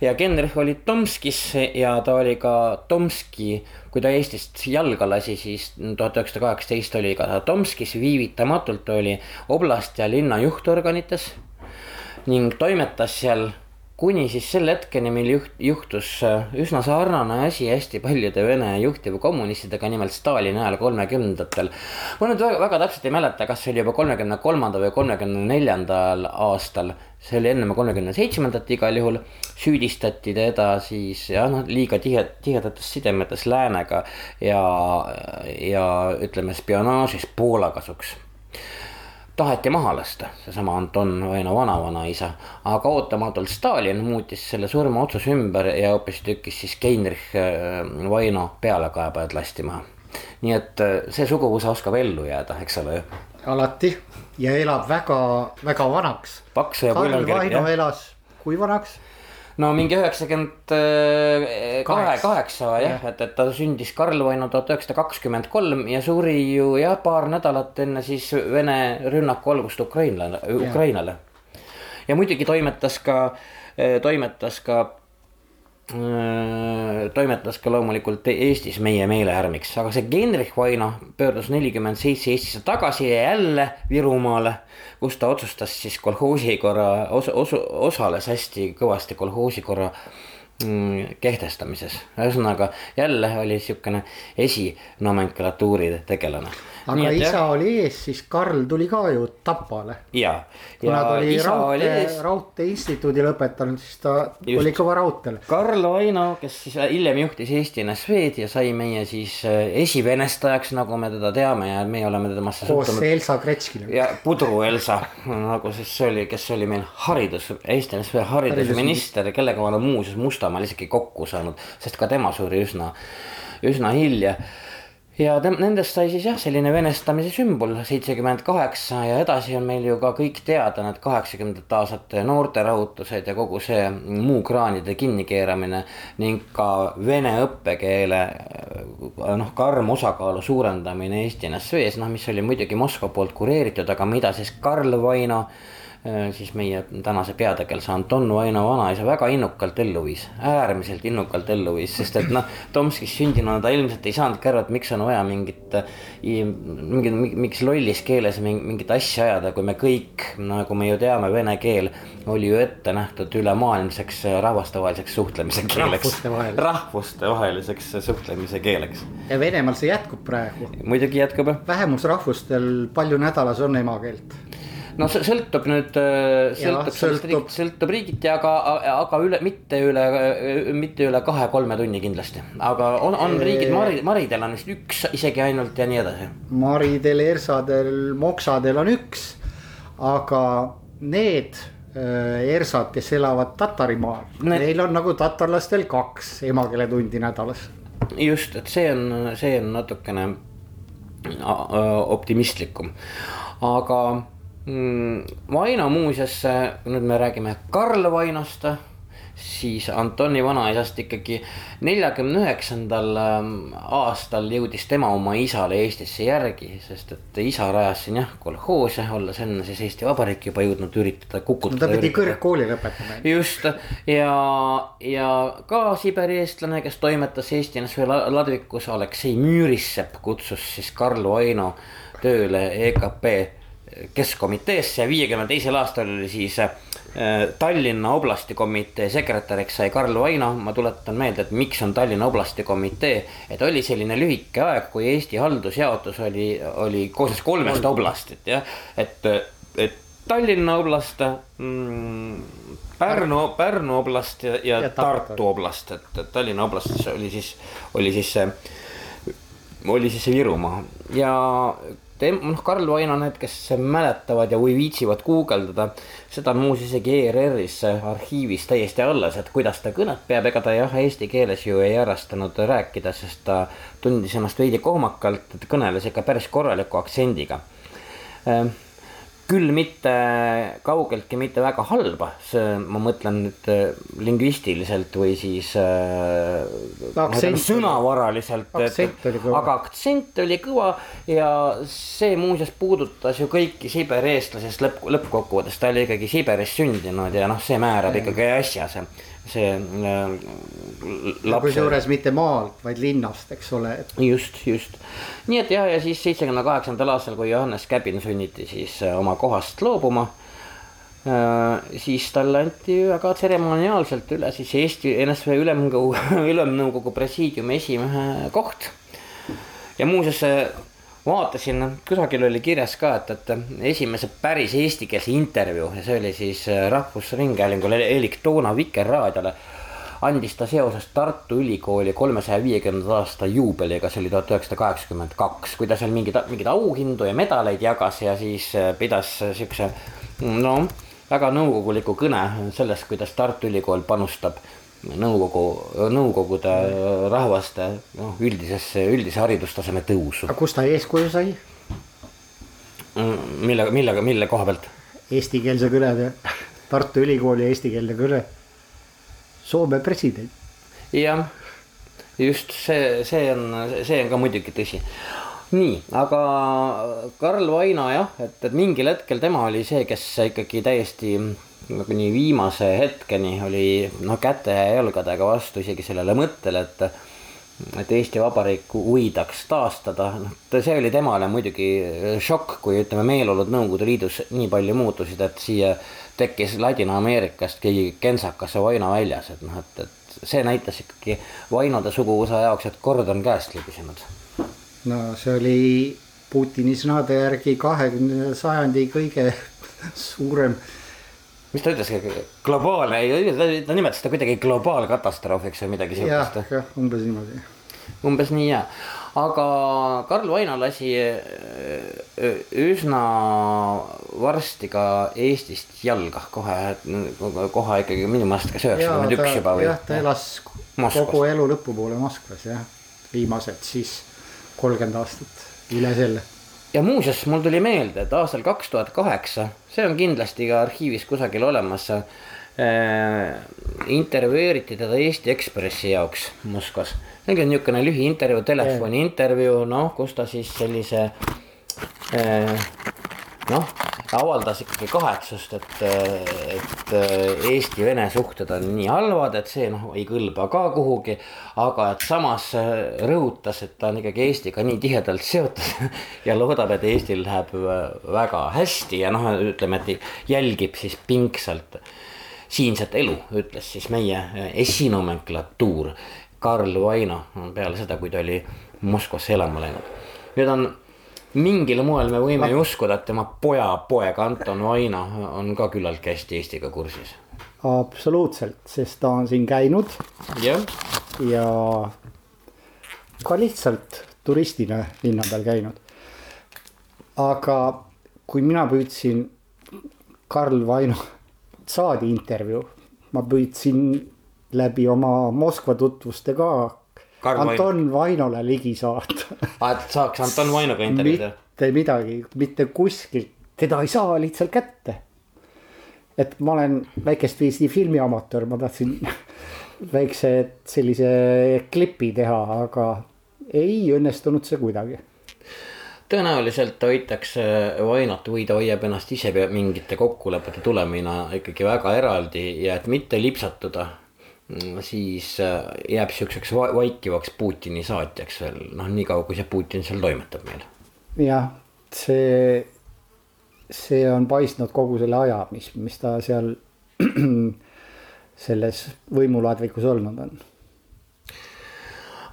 ja Genrich oli Tomskis ja ta oli ka Tomski, kui ta Eestist jalga lasi, siis tuhat üheksasada kaheksateist oli ka Tomskis, viivitamatult oli oblast ja linna juhtorganites. ning toimetas seal kuni siis selle hetkeni, mil juht, juhtus äh, üsna sarnane asi hästi paljude Vene juhtivkommunistidega, nimelt Stalini ajal kolmekümnendatel. ma nüüd väga, väga täpselt ei mäleta, kas see oli juba kolmekümne kolmanda või kolmekümne neljandal aastal. see oli enne kolmekümne seitsmendat igal juhul, süüdistati teda siis jah, noh liiga tihe, tihedates sidemetes läänega ja, ja ütleme spionaažis Poola kasuks taheti maha lasta, seesama Anton Vaino vanavanaisa, aga ootamatult Stalin muutis selle surmaotsuse ümber ja hoopistükkis siis Heinrich äh, Vaino pealekaebajad lasti maha. nii et äh, see suguvõsa oskab ellu jääda, eks ole ju. alati ja elab väga, väga vanaks. Karl Vaino elas, kui vanaks? No mingi üheksakümmend kahe, Kaheksa. jah, et, et ta sündis Karl Vaino tuhat üheksasada kakskümmend kolm ja suri ju jah, paar nädalat enne siis Vene rünnaku algust Ukrainale, Ukrainale. ja muidugi toimetas ka, toimetas ka toimetas ka loomulikult Eestis meie meelehärmiks, aga see Genrich Vaino pöördus nelikümmend seitse Eestisse tagasi ja jälle Virumaale. kus ta otsustas siis kolhoosikorra os-, os-, osales hästi kõvasti kolhoosikorra mm, kehtestamises. ühesõnaga jälle oli niisugune esinomenklatuuri tegelane aga Nii, isa jah. oli ees, siis Karl tuli ka ju Tapale. ja, ja ta oli raudtee, raudteeinstituudi lõpetanud, siis ta Just. oli kõva raudteel. Karl Vaino, kes siis hiljem juhtis Eesti NSV-d ja sai meie siis äh, esivenestajaks, nagu me teda teame ja meie oleme temasse. koos suhtunud... Elsa Gretškile. ja Pudru Elsa, nagu siis see oli, kes oli meil haridus, Eesti NSV haridusminister, kellega ma olen muuseas Mustamaal isegi kokku saanud, sest ka tema suri üsna, üsna hilja. Ja tem-, nendest sai siis jah, selline venestamise sümbol seitsekümmend kaheksa ja edasi on meil ju ka kõik teada need kaheksakümnendate aastate noorterahutused ja kogu see muu kraanide kinnikeeramine ning ka vene õppekeele noh, karm osakaalu suurendamine Eesti NSV-s, noh, mis oli muidugi Moskva poolt kureeritud, aga mida siis Karl Vaino Äh, siis meie tänase peategelase Anton Vaino vanaisa väga innukalt ellu viis, äärmiselt innukalt ellu viis, sest et noh, Tomskis sündinuna ta ilmselt ei saanudki aru, et miks on vaja mingit, mingit, miks lollis keeles mingit asja ajada, kui me kõik, nagu me ju teame, vene keel oli ju ette nähtud ülemaailmseks rahvastevaheliseks suhtlemise keeleks. rahvustevaheliseks suhtlemise keeleks. ja Venemaal see jätkub praegu. muidugi jätkub. vähemusrahvustel palju nädalas on emakeelt no see sõltub nüüd, äh, sõltub riigist, sõltub riigiti, aga, aga üle, mitte üle, mitte üle kahe-kolme tunni kindlasti. aga on, on riigid, Mari, Maridel on vist üks isegi ainult ja nii edasi. Maridel, Ersadel, Moksadel on üks, aga need äh, ersad, kes elavad Tatarimaal ne..., neil on nagu tatarlastel kaks emakeeletundi nädalas. just, et see on, see on natukene optimistlikum, aga. Vaino muuseas, nüüd me räägime Karl Vainost, siis Antoni vanaisast ikkagi neljakümne üheksandal ähm, aastal jõudis tema oma isale Eestisse järgi, sest et isa rajas siin jah kolhoose, olles enne siis Eesti Vabariiki juba jõudnud üritada kukutada. ta pidi kõrgkooli lõpetama. just ja, ja ka Siberi eestlane, kes toimetas Eesti NSV ladvikus, Aleksei Müürissepp kutsus siis Karl Vaino tööle EKP keskkomiteesse ja viiekümne teisel aastal oli siis äh, Tallinna oblasti komitee sekretäriks sai Karl Vaino, ma tuletan meelde, et miks on Tallinna oblasti komitee. et oli selline lühike aeg, kui Eesti haldusjaotus oli, oli koosnes kolmest oblastit jah, et, et Tallinna oblast mm,. Pärnu, Pärnu oblast ja, ja, ja Tartu oblast, et, et Tallinna oblastis oli siis, oli siis see, oli siis see Virumaa ja noh, Karl Vaino, need, kes mäletavad ja või viitsivad guugeldada, seda on muuseas isegi ERR-is arhiivis täiesti alles, et kuidas ta kõnet peab, ega ta jah, eesti keeles ju ei harrastanud rääkida, sest ta tundis ennast veidi kohmakalt, et kõneles ikka päris korraliku aktsendiga küll mitte kaugeltki mitte väga halba, see, ma mõtlen nüüd äh, lingvistiliselt või siis äh, aktsent, sõnavaraliselt, aga aktsent oli kõva ja see muuseas puudutas ju kõiki Siberi eestlasi, sest lõpp, lõppkokkuvõttes ta oli ikkagi Siberis sündinud ja noh, see määrab ikkagi asja, see see äh,. kusjuures mitte maalt, vaid linnast, eks ole. just, just. nii et jah, ja siis seitsmekümne kaheksandal aastal, kui Johannes Käbin sunniti siis äh, oma kohast loobuma äh,. siis talle anti väga tseremoniaalselt üle siis Eesti NSV ülemkogu, ülemnõukogu presiidiumi esimehe koht. ja muuseas vaatasin, kusagil oli kirjas ka, et, et esimese päris eestikeelse intervjuu ja see oli siis äh, Rahvusringhäälingul elik toona Vikerraadiole. andis ta seoses Tartu Ülikooli kolmesaja viiekümnenda aasta juubeliga, see oli tuhat üheksasada kaheksakümmend kaks, kui ta seal mingeid, mingeid auhindu ja medaleid jagas ja siis äh, pidas siukse no väga nõukoguliku kõne sellest, kuidas Tartu Ülikool panustab nõukogu, nõukogude rahvaste noh, üldisesse, üldise haridustaseme tõusu. aga kust ta eeskuju sai? Mm, millega, millega, mille koha pealt? Eestikeelse kõne, Tartu Ülikooli eestikeelne kõne. Soome president. jah, just see, see on, see on ka muidugi tõsi. nii, aga Karl Vaino jah, et, et mingil hetkel tema oli see, kes ikkagi täiesti kuni viimase hetkeni oli noh, käte ja jalgadega vastu isegi sellele mõttele, et et Eesti Vabariik võidaks taastada, noh see oli temale muidugi šokk, kui ütleme, meeleolud Nõukogude Liidus nii palju muutusid, et siia tekkis Ladina-Ameerikast keegi kentsakas Vaino väljas, et noh, et, et see näitas ikkagi Vainode suguvõsa jaoks, et kord on käest libisenud. no see oli Putini sõnade järgi kahekümnenda sajandi kõige suurem mis ta ütles, globaalne, ta nimetas seda kuidagi globaalkatastroofiks või midagi siukest. jah, jah, umbes niimoodi. umbes nii ja, aga Karl Vaino lasi üsna varsti ka Eestist jalga kohe, kohe ikkagi minu meelest kas üheksakümmend üks juba või? jah, ta elas Moskvas. kogu elu lõpupoole Moskvas jah, viimased siis kolmkümmend aastat, üle selle ja muuseas, mul tuli meelde, et aastal kaks tuhat kaheksa, see on kindlasti ka arhiivis kusagil olemas äh,. intervjueeriti teda Eesti Ekspressi jaoks Moskvas. see oli niisugune lühiintervjuu, telefoniintervjuu, noh, kus ta siis sellise äh, noh avaldas ikkagi kahetsust, et, et Eesti-Vene suhted on nii halvad, et see noh, ei kõlba ka kuhugi. aga et samas rõhutas, et ta on ikkagi Eestiga nii tihedalt seotud ja loodab, et Eestil läheb väga hästi ja noh, ütleme, et jälgib siis pingsalt siinset elu, ütles siis meie esinomenklatuur Karl Vaino peale seda, kui ta oli Moskvasse elama läinud. nüüd on mingil moel me võime ju uskuda, et tema pojapoeg Anton Vaino on ka küllaltki hästi Eestiga kursis. absoluutselt, sest ta on siin käinud. ja ka lihtsalt turistina linna peal käinud. aga kui mina püüdsin Karl Vaino saadi intervjuu, ma püüdsin läbi oma Moskva tutvuste ka Anton Vainole ligi saata ah,. et saaks Anton Vainoga intervjuud teha? mitte midagi, mitte kuskilt, teda ei saa lihtsalt kätte. et ma olen väikest viisi filmiamatöör, ma tahtsin väikse sellise klipi teha, aga ei õnnestunud see kuidagi tõenäoliselt hoitakse Vainot või ta hoiab ennast ise mingite kokkulepete tulemina ikkagi väga eraldi ja et mitte lipsatuda siis äh, jääb siukseks vaikivaks Putini saatjaks veel noh, niikaua kui see Putin seal toimetab meil. jah, see, see on paistnud kogu selle aja, mis, mis ta seal selles võimuladvikus olnud on.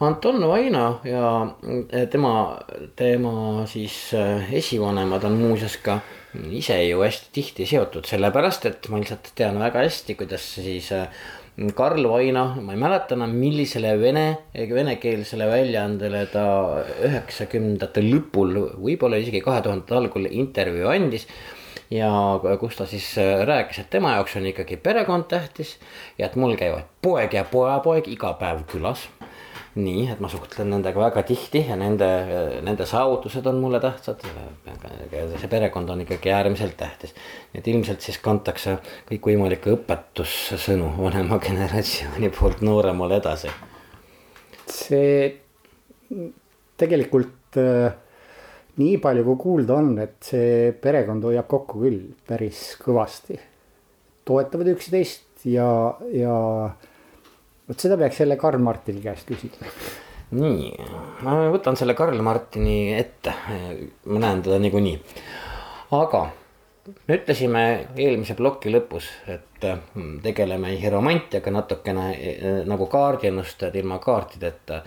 Anton Vaino ja äh, tema, tema siis äh, esivanemad on muuseas ka ise ju hästi tihti seotud, sellepärast et ma lihtsalt tean väga hästi, kuidas siis Karl Vaino, ma ei mäleta enam, millisele vene, venekeelsele väljaandele ta üheksakümnendate lõpul, võib-olla isegi kahe tuhandete algul intervjuu andis. Ja kus ta siis rääkis, et tema jaoks on ikkagi perekond tähtis ja et mul käivad poeg ja pojapoeg iga päev külas nii, et ma suhtlen nendega väga tihti ja nende, nende saavutused on mulle tähtsad. see perekond on ikkagi äärmiselt tähtis. et ilmselt siis kantakse kõikvõimalikke õpetussõnu vanema generatsiooni poolt nooremale edasi. see tegelikult äh, nii palju, kui kuulda on, et see perekond hoiab kokku küll päris kõvasti. toetavad üksteist ja, ja vot seda peaks jälle Karl Martini käest küsima. nii, ma võtan selle Karl Martini ette, ma näen teda niikuinii. aga me ütlesime eelmise ploki lõpus, et mm, tegeleme hieromantiaga natukene eh, nagu kaardiennustajad ilma kaartideta.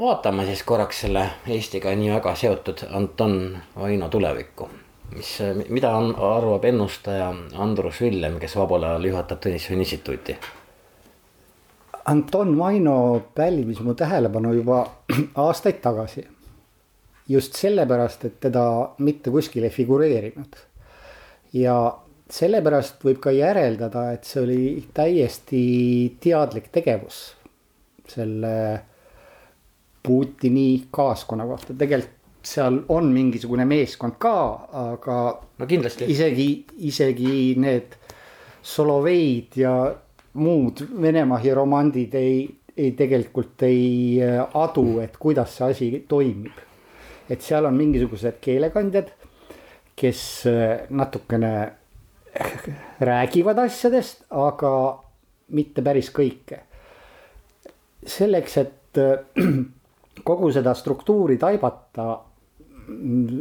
vaatame siis korraks selle Eestiga nii väga seotud Anton Vaino tulevikku mis, mida on, arvab ennustaja Andrus Villem, kes vabal ajal juhatab Tõnisson instituuti Anton Vaino pälvis mu tähelepanu juba aastaid tagasi. just sellepärast, et teda mitte kuskil ei figureerinud. ja sellepärast võib ka järeldada, et see oli täiesti teadlik tegevus selle Putini kaaskonna kohta, tegelikult seal on mingisugune meeskond ka, aga. no kindlasti. isegi, isegi need Soloveid ja muud Venemaa hieromandid ei, ei tegelikult ei äh, adu, et kuidas see asi toimib. et seal on mingisugused keelekandjad, kes äh, natukene räägivad asjadest, aga mitte päris kõike. selleks, et äh, kogu seda struktuuri taibata,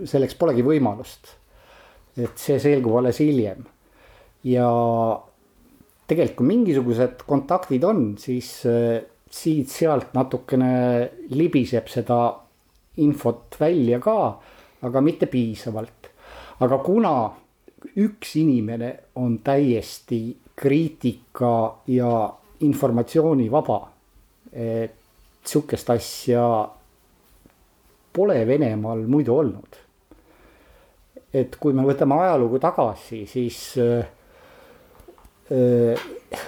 selleks polegi võimalust. et see selgub alles hiljem ja tegelikult kui mingisugused kontaktid on, siis äh, siit-sealt natukene libiseb seda infot välja ka, aga mitte piisavalt. aga kuna üks inimene on täiesti kriitika ja informatsioonivaba, et sihukest asja pole Venemaal muidu olnud. et kui me võtame ajalugu tagasi, siis äh,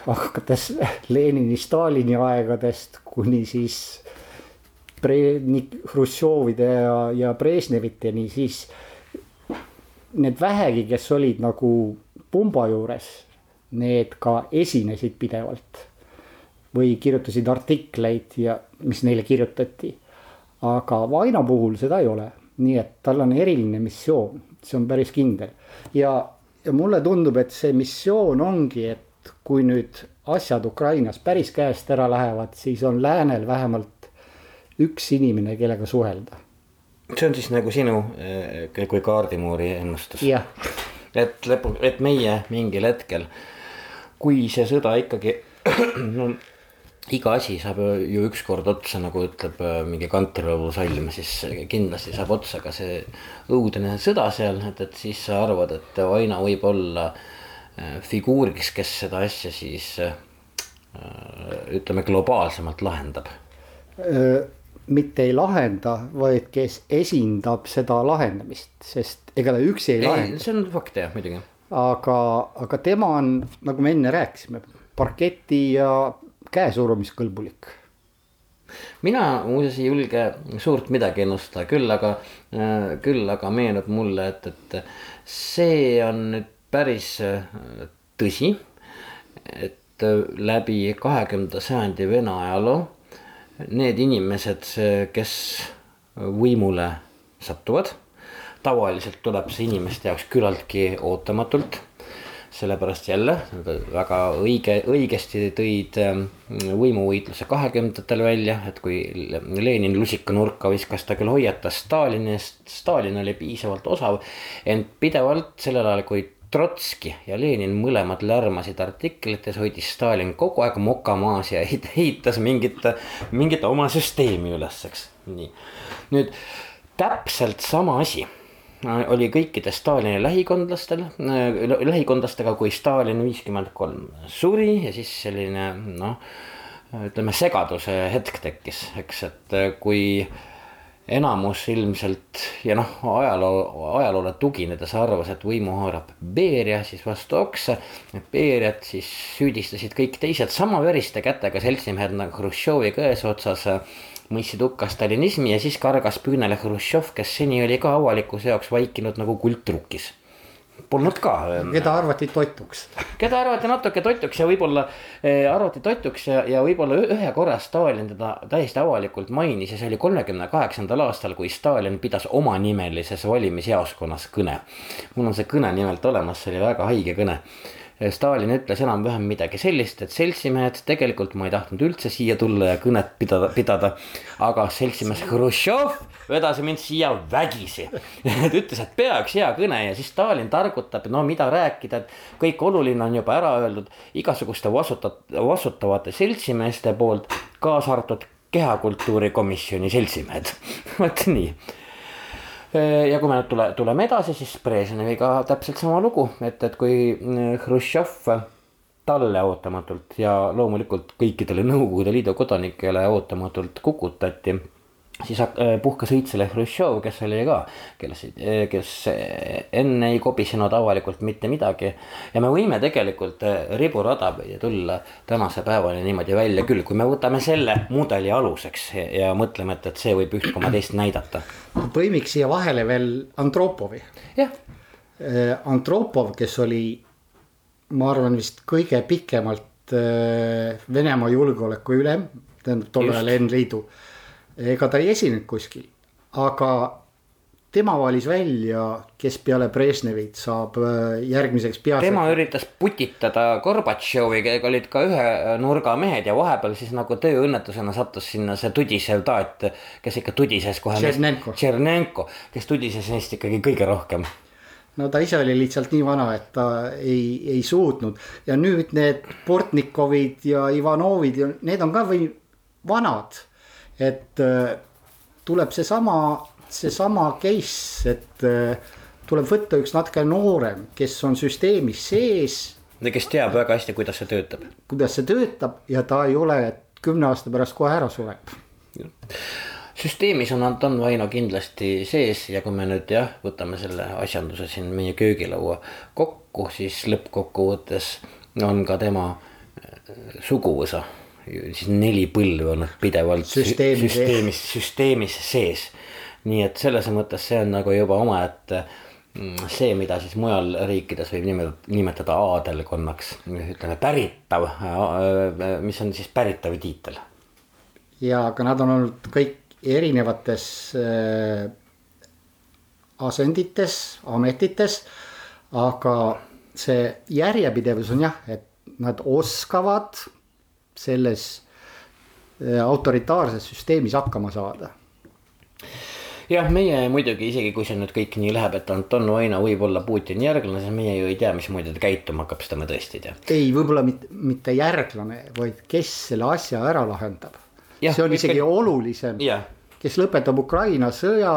hakates Lenini, Stalini aegadest kuni siis Hruštšovide ja, ja Brežneviteni, siis need vähegi, kes olid nagu pumba juures, need ka esinesid pidevalt või kirjutasid artikleid ja mis neile kirjutati. aga Vaino puhul seda ei ole, nii et tal on eriline missioon, see on päris kindel. Ja, ja mulle tundub, et see missioon ongi, et kui nüüd asjad Ukrainas päris käest ära lähevad, siis on läänel vähemalt üks inimene, kellega suhelda. see on siis nagu sinu eh, kui kaardimuuri ennustus. et lõpu, et meie mingil hetkel, kui see sõda ikkagi no iga asi saab ju ükskord otsa, nagu ütleb äh, mingi kantrilaulu salm, siis kindlasti saab otsa ka see õudne sõda seal, et, et siis sa arvad, et Vaino võib olla äh, figuuriks, kes seda asja siis äh, ütleme globaalsemalt lahendab. mitte ei lahenda, vaid kes esindab seda lahendamist, sest ega ta üksi ei, ei lahenda. see on fakt jah, muidugi. aga, aga tema on, nagu me enne rääkisime, parketi ja käesurumiskõlbulik? mina muuseas ei julge suurt midagi ennustada, küll aga, äh, küll aga meenub mulle, et, et see on nüüd päris äh, tõsi. et äh, läbi kahekümnenda sajandi Vene ajaloo need inimesed, kes võimule satuvad, tavaliselt tuleb see inimeste jaoks küllaltki ootamatult sellepärast jälle väga õige, õigesti tõid ähm, võimuvõitluse kahekümnendatel välja, et kui Lenin lusikanurka viskas, ta küll hoiatas Stalini eest, Stalin oli piisavalt osav. ent pidevalt sellel ajal, kui Trotski ja Lenin mõlemad lärmasid artiklites, hoidis Stalin kogu aeg moka maas ja ehitas mingit, mingit oma süsteemi üles, eks, nii. nüüd täpselt sama asi oli kõikide Stalini lähikondlastel, äh, lähikondlastega, kui Stalin viiskümmend kolm suri ja siis selline noh, ütleme segaduse hetk tekkis, eks, et äh, kui enamus ilmselt ja noh, ajaloo, ajaloole tuginedes arvas, et võimu haarab Beria, siis vastu oksa. Beriat siis süüdistasid kõik teised sama veriste kätega seltsimehed nagu Hruštšovi käes otsas mõistsid hukka stalinismi ja siis kargas püünele Hruštšov, kes seni oli ka avalikkuse jaoks vaikinud nagu kultrukis. Polnud ka. Ähm, keda arvati totuks. keda arvati natuke totuks ja võib-olla äh, arvati totuks ja, ja võib-olla ühe korra Stalin teda täiesti avalikult mainis ja see oli kolmekümne kaheksandal aastal, kui Stalin pidas omanimelises valimisjaoskonnas kõne. mul on see kõne nimelt olemas, see oli väga haige kõne Stalin ütles enam-vähem midagi sellist, et seltsimehed, tegelikult ma ei tahtnud üldse siia tulla ja kõnet pidada, pidada. aga seltsimees Hruštšov vedas mind siia vägisi ta ütles, et pea üks hea kõne ja siis Stalin targutab, no mida rääkida, et kõik oluline on juba ära öeldud igasuguste vastutat-, vastutavate seltsimeeste poolt, kaasa arvatud kehakultuurikomisjoni seltsimehed vot nii ja kui me nüüd tule, tuleme edasi, siis Brežneviga täpselt sama lugu, et, et kui mm, Hruštšov talle ootamatult ja loomulikult kõikidele Nõukogude Liidu kodanikele ootamatult kukutati siis äh, puhkes õitsele Hruštšov, kes oli ka, kes, äh, kes enne ei kobisenud avalikult mitte midagi. ja me võime tegelikult äh, riburada pidi tulla tänase päevani niimoodi välja küll, kui me võtame selle mudeli aluseks ja, mõtleme, et, et see võib üht koma teist näidata. põimiks siia vahele veel Antropovi. jah. Antropov, kes oli, ma arvan, vist kõige pikemalt Venemaa julgeoleku ülem, tähendab tol ajal N-liidu ega ta ei esinenud kuskil, aga tema valis välja, kes peale Brežnevit saab äh, järgmiseks peasekretäriks. tema üritas putitada Gorbatšovi, kellega olid ka ühe nurga mehed ja vahepeal siis nagu tööõnnetusena sattus sinna see tudisev taat, kes ikka tudises kohe. Tšernenko. Tšernenko, kes tudises neist ikkagi kõige rohkem no ta ise oli lihtsalt nii vana, et ta ei, ei suutnud ja nüüd need Portnikovid ja Ivanovid ja need on ka või vanad. Et äh, tuleb seesama, seesama case, et äh, tuleb võtta üks natuke noorem, kes on süsteemis sees. kes teab väga hästi, kuidas see töötab. kuidas see töötab ja ta ei ole, kümne aasta pärast kohe ära sureb süsteemis on Anton Vaino kindlasti sees ja kui me nüüd jah, võtame selle asjanduse siin meie köögilaua kokku, siis lõppkokkuvõttes on ka tema äh, suguvõsa siis neli põlve olnud pidevalt süsteemis, süsteemis, süsteemis sees. nii et selles mõttes see on nagu juba omaette mm, see, mida siis mujal riikides võib nimetada, nimetada aadelkonnaks, ütleme päritav, äh, äh, mis on siis päritav tiitel. ja aga nad on olnud kõik erinevates äh, asendites, ametites. aga see järjepidevus on jah, et nad oskavad selles äh, autoritaarses süsteemis hakkama saada. Jah, meie muidugi isegi kui see nüüd kõik nii läheb, et Anton Vaino võib olla Putini järglane, siis meie ju ei tea, mismoodi ta käituma hakkab, seda me tõesti ei tea. ei, võib-olla mitte, mitte järglane, vaid kes selle asja ära lahendab. See on isegi kõik... olulisem. Kes lõpetab Ukraina sõja,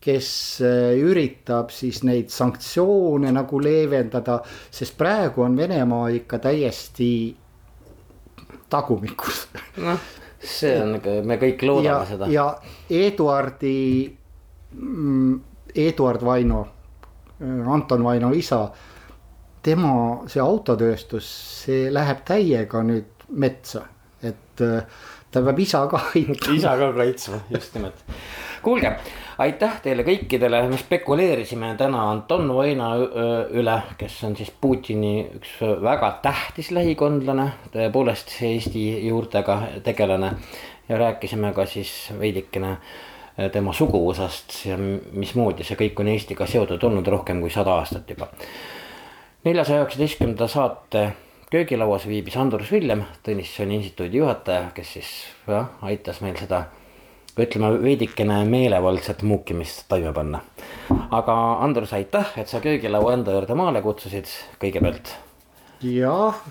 kes äh, üritab siis neid sanktsioone nagu leevendada, sest praegu on Venemaa ikka täiesti tagumikus. noh, see on, me kõik loodame ja, seda. ja Eduardi, mm, Eduard Vaino, Anton Vaino isa, tema see autotööstus, see läheb täiega nüüd metsa, et äh, ta peab isa ka kaitsma. isa ka kaitsma, just nimelt. kuulge, aitäh teile kõikidele, me spekuleerisime täna Anton Vaina üle, kes on siis Putini üks väga tähtis lähikondlane, tõepoolest Eesti juurtega tegelane. ja rääkisime ka siis veidikene tema suguvõsast ja mismoodi see kõik on Eestiga seotud olnud rohkem kui sada aastat juba. neljasaja üheksateistkümnenda saate köögilauas viibis Andrus Villem, Tõnissoni instituudi juhataja, kes siis jah, aitas meil seda ütleme veidikene meelevaldset muukimist toime panna. aga Andrus, aitäh, et sa köögilaua enda juurde maale kutsusid kõigepealt. jah,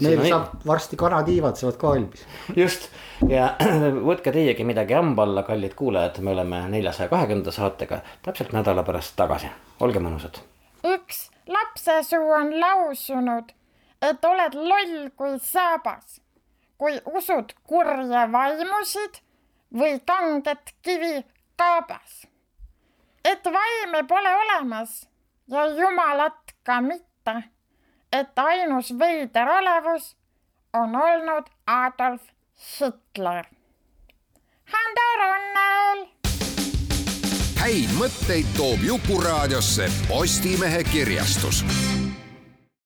meil saab varsti kanatiivad saavad ka valmis. just ja võtke teiegi midagi hamba alla, kallid kuulajad, me oleme neljasaja kahekümnenda saatega täpselt nädala pärast tagasi, olge mõnusad. üks lapsesuu on lausunud et oled loll kui saabas, kui usud kurje vaimusid või kanget kivi kaabas. et vaime pole olemas ja jumalat ka mitte, et ainus veider olevus on olnud Adolf Hitler. Hando Runnel. häid mõtteid toob Jukuraadiosse Postimehe kirjastus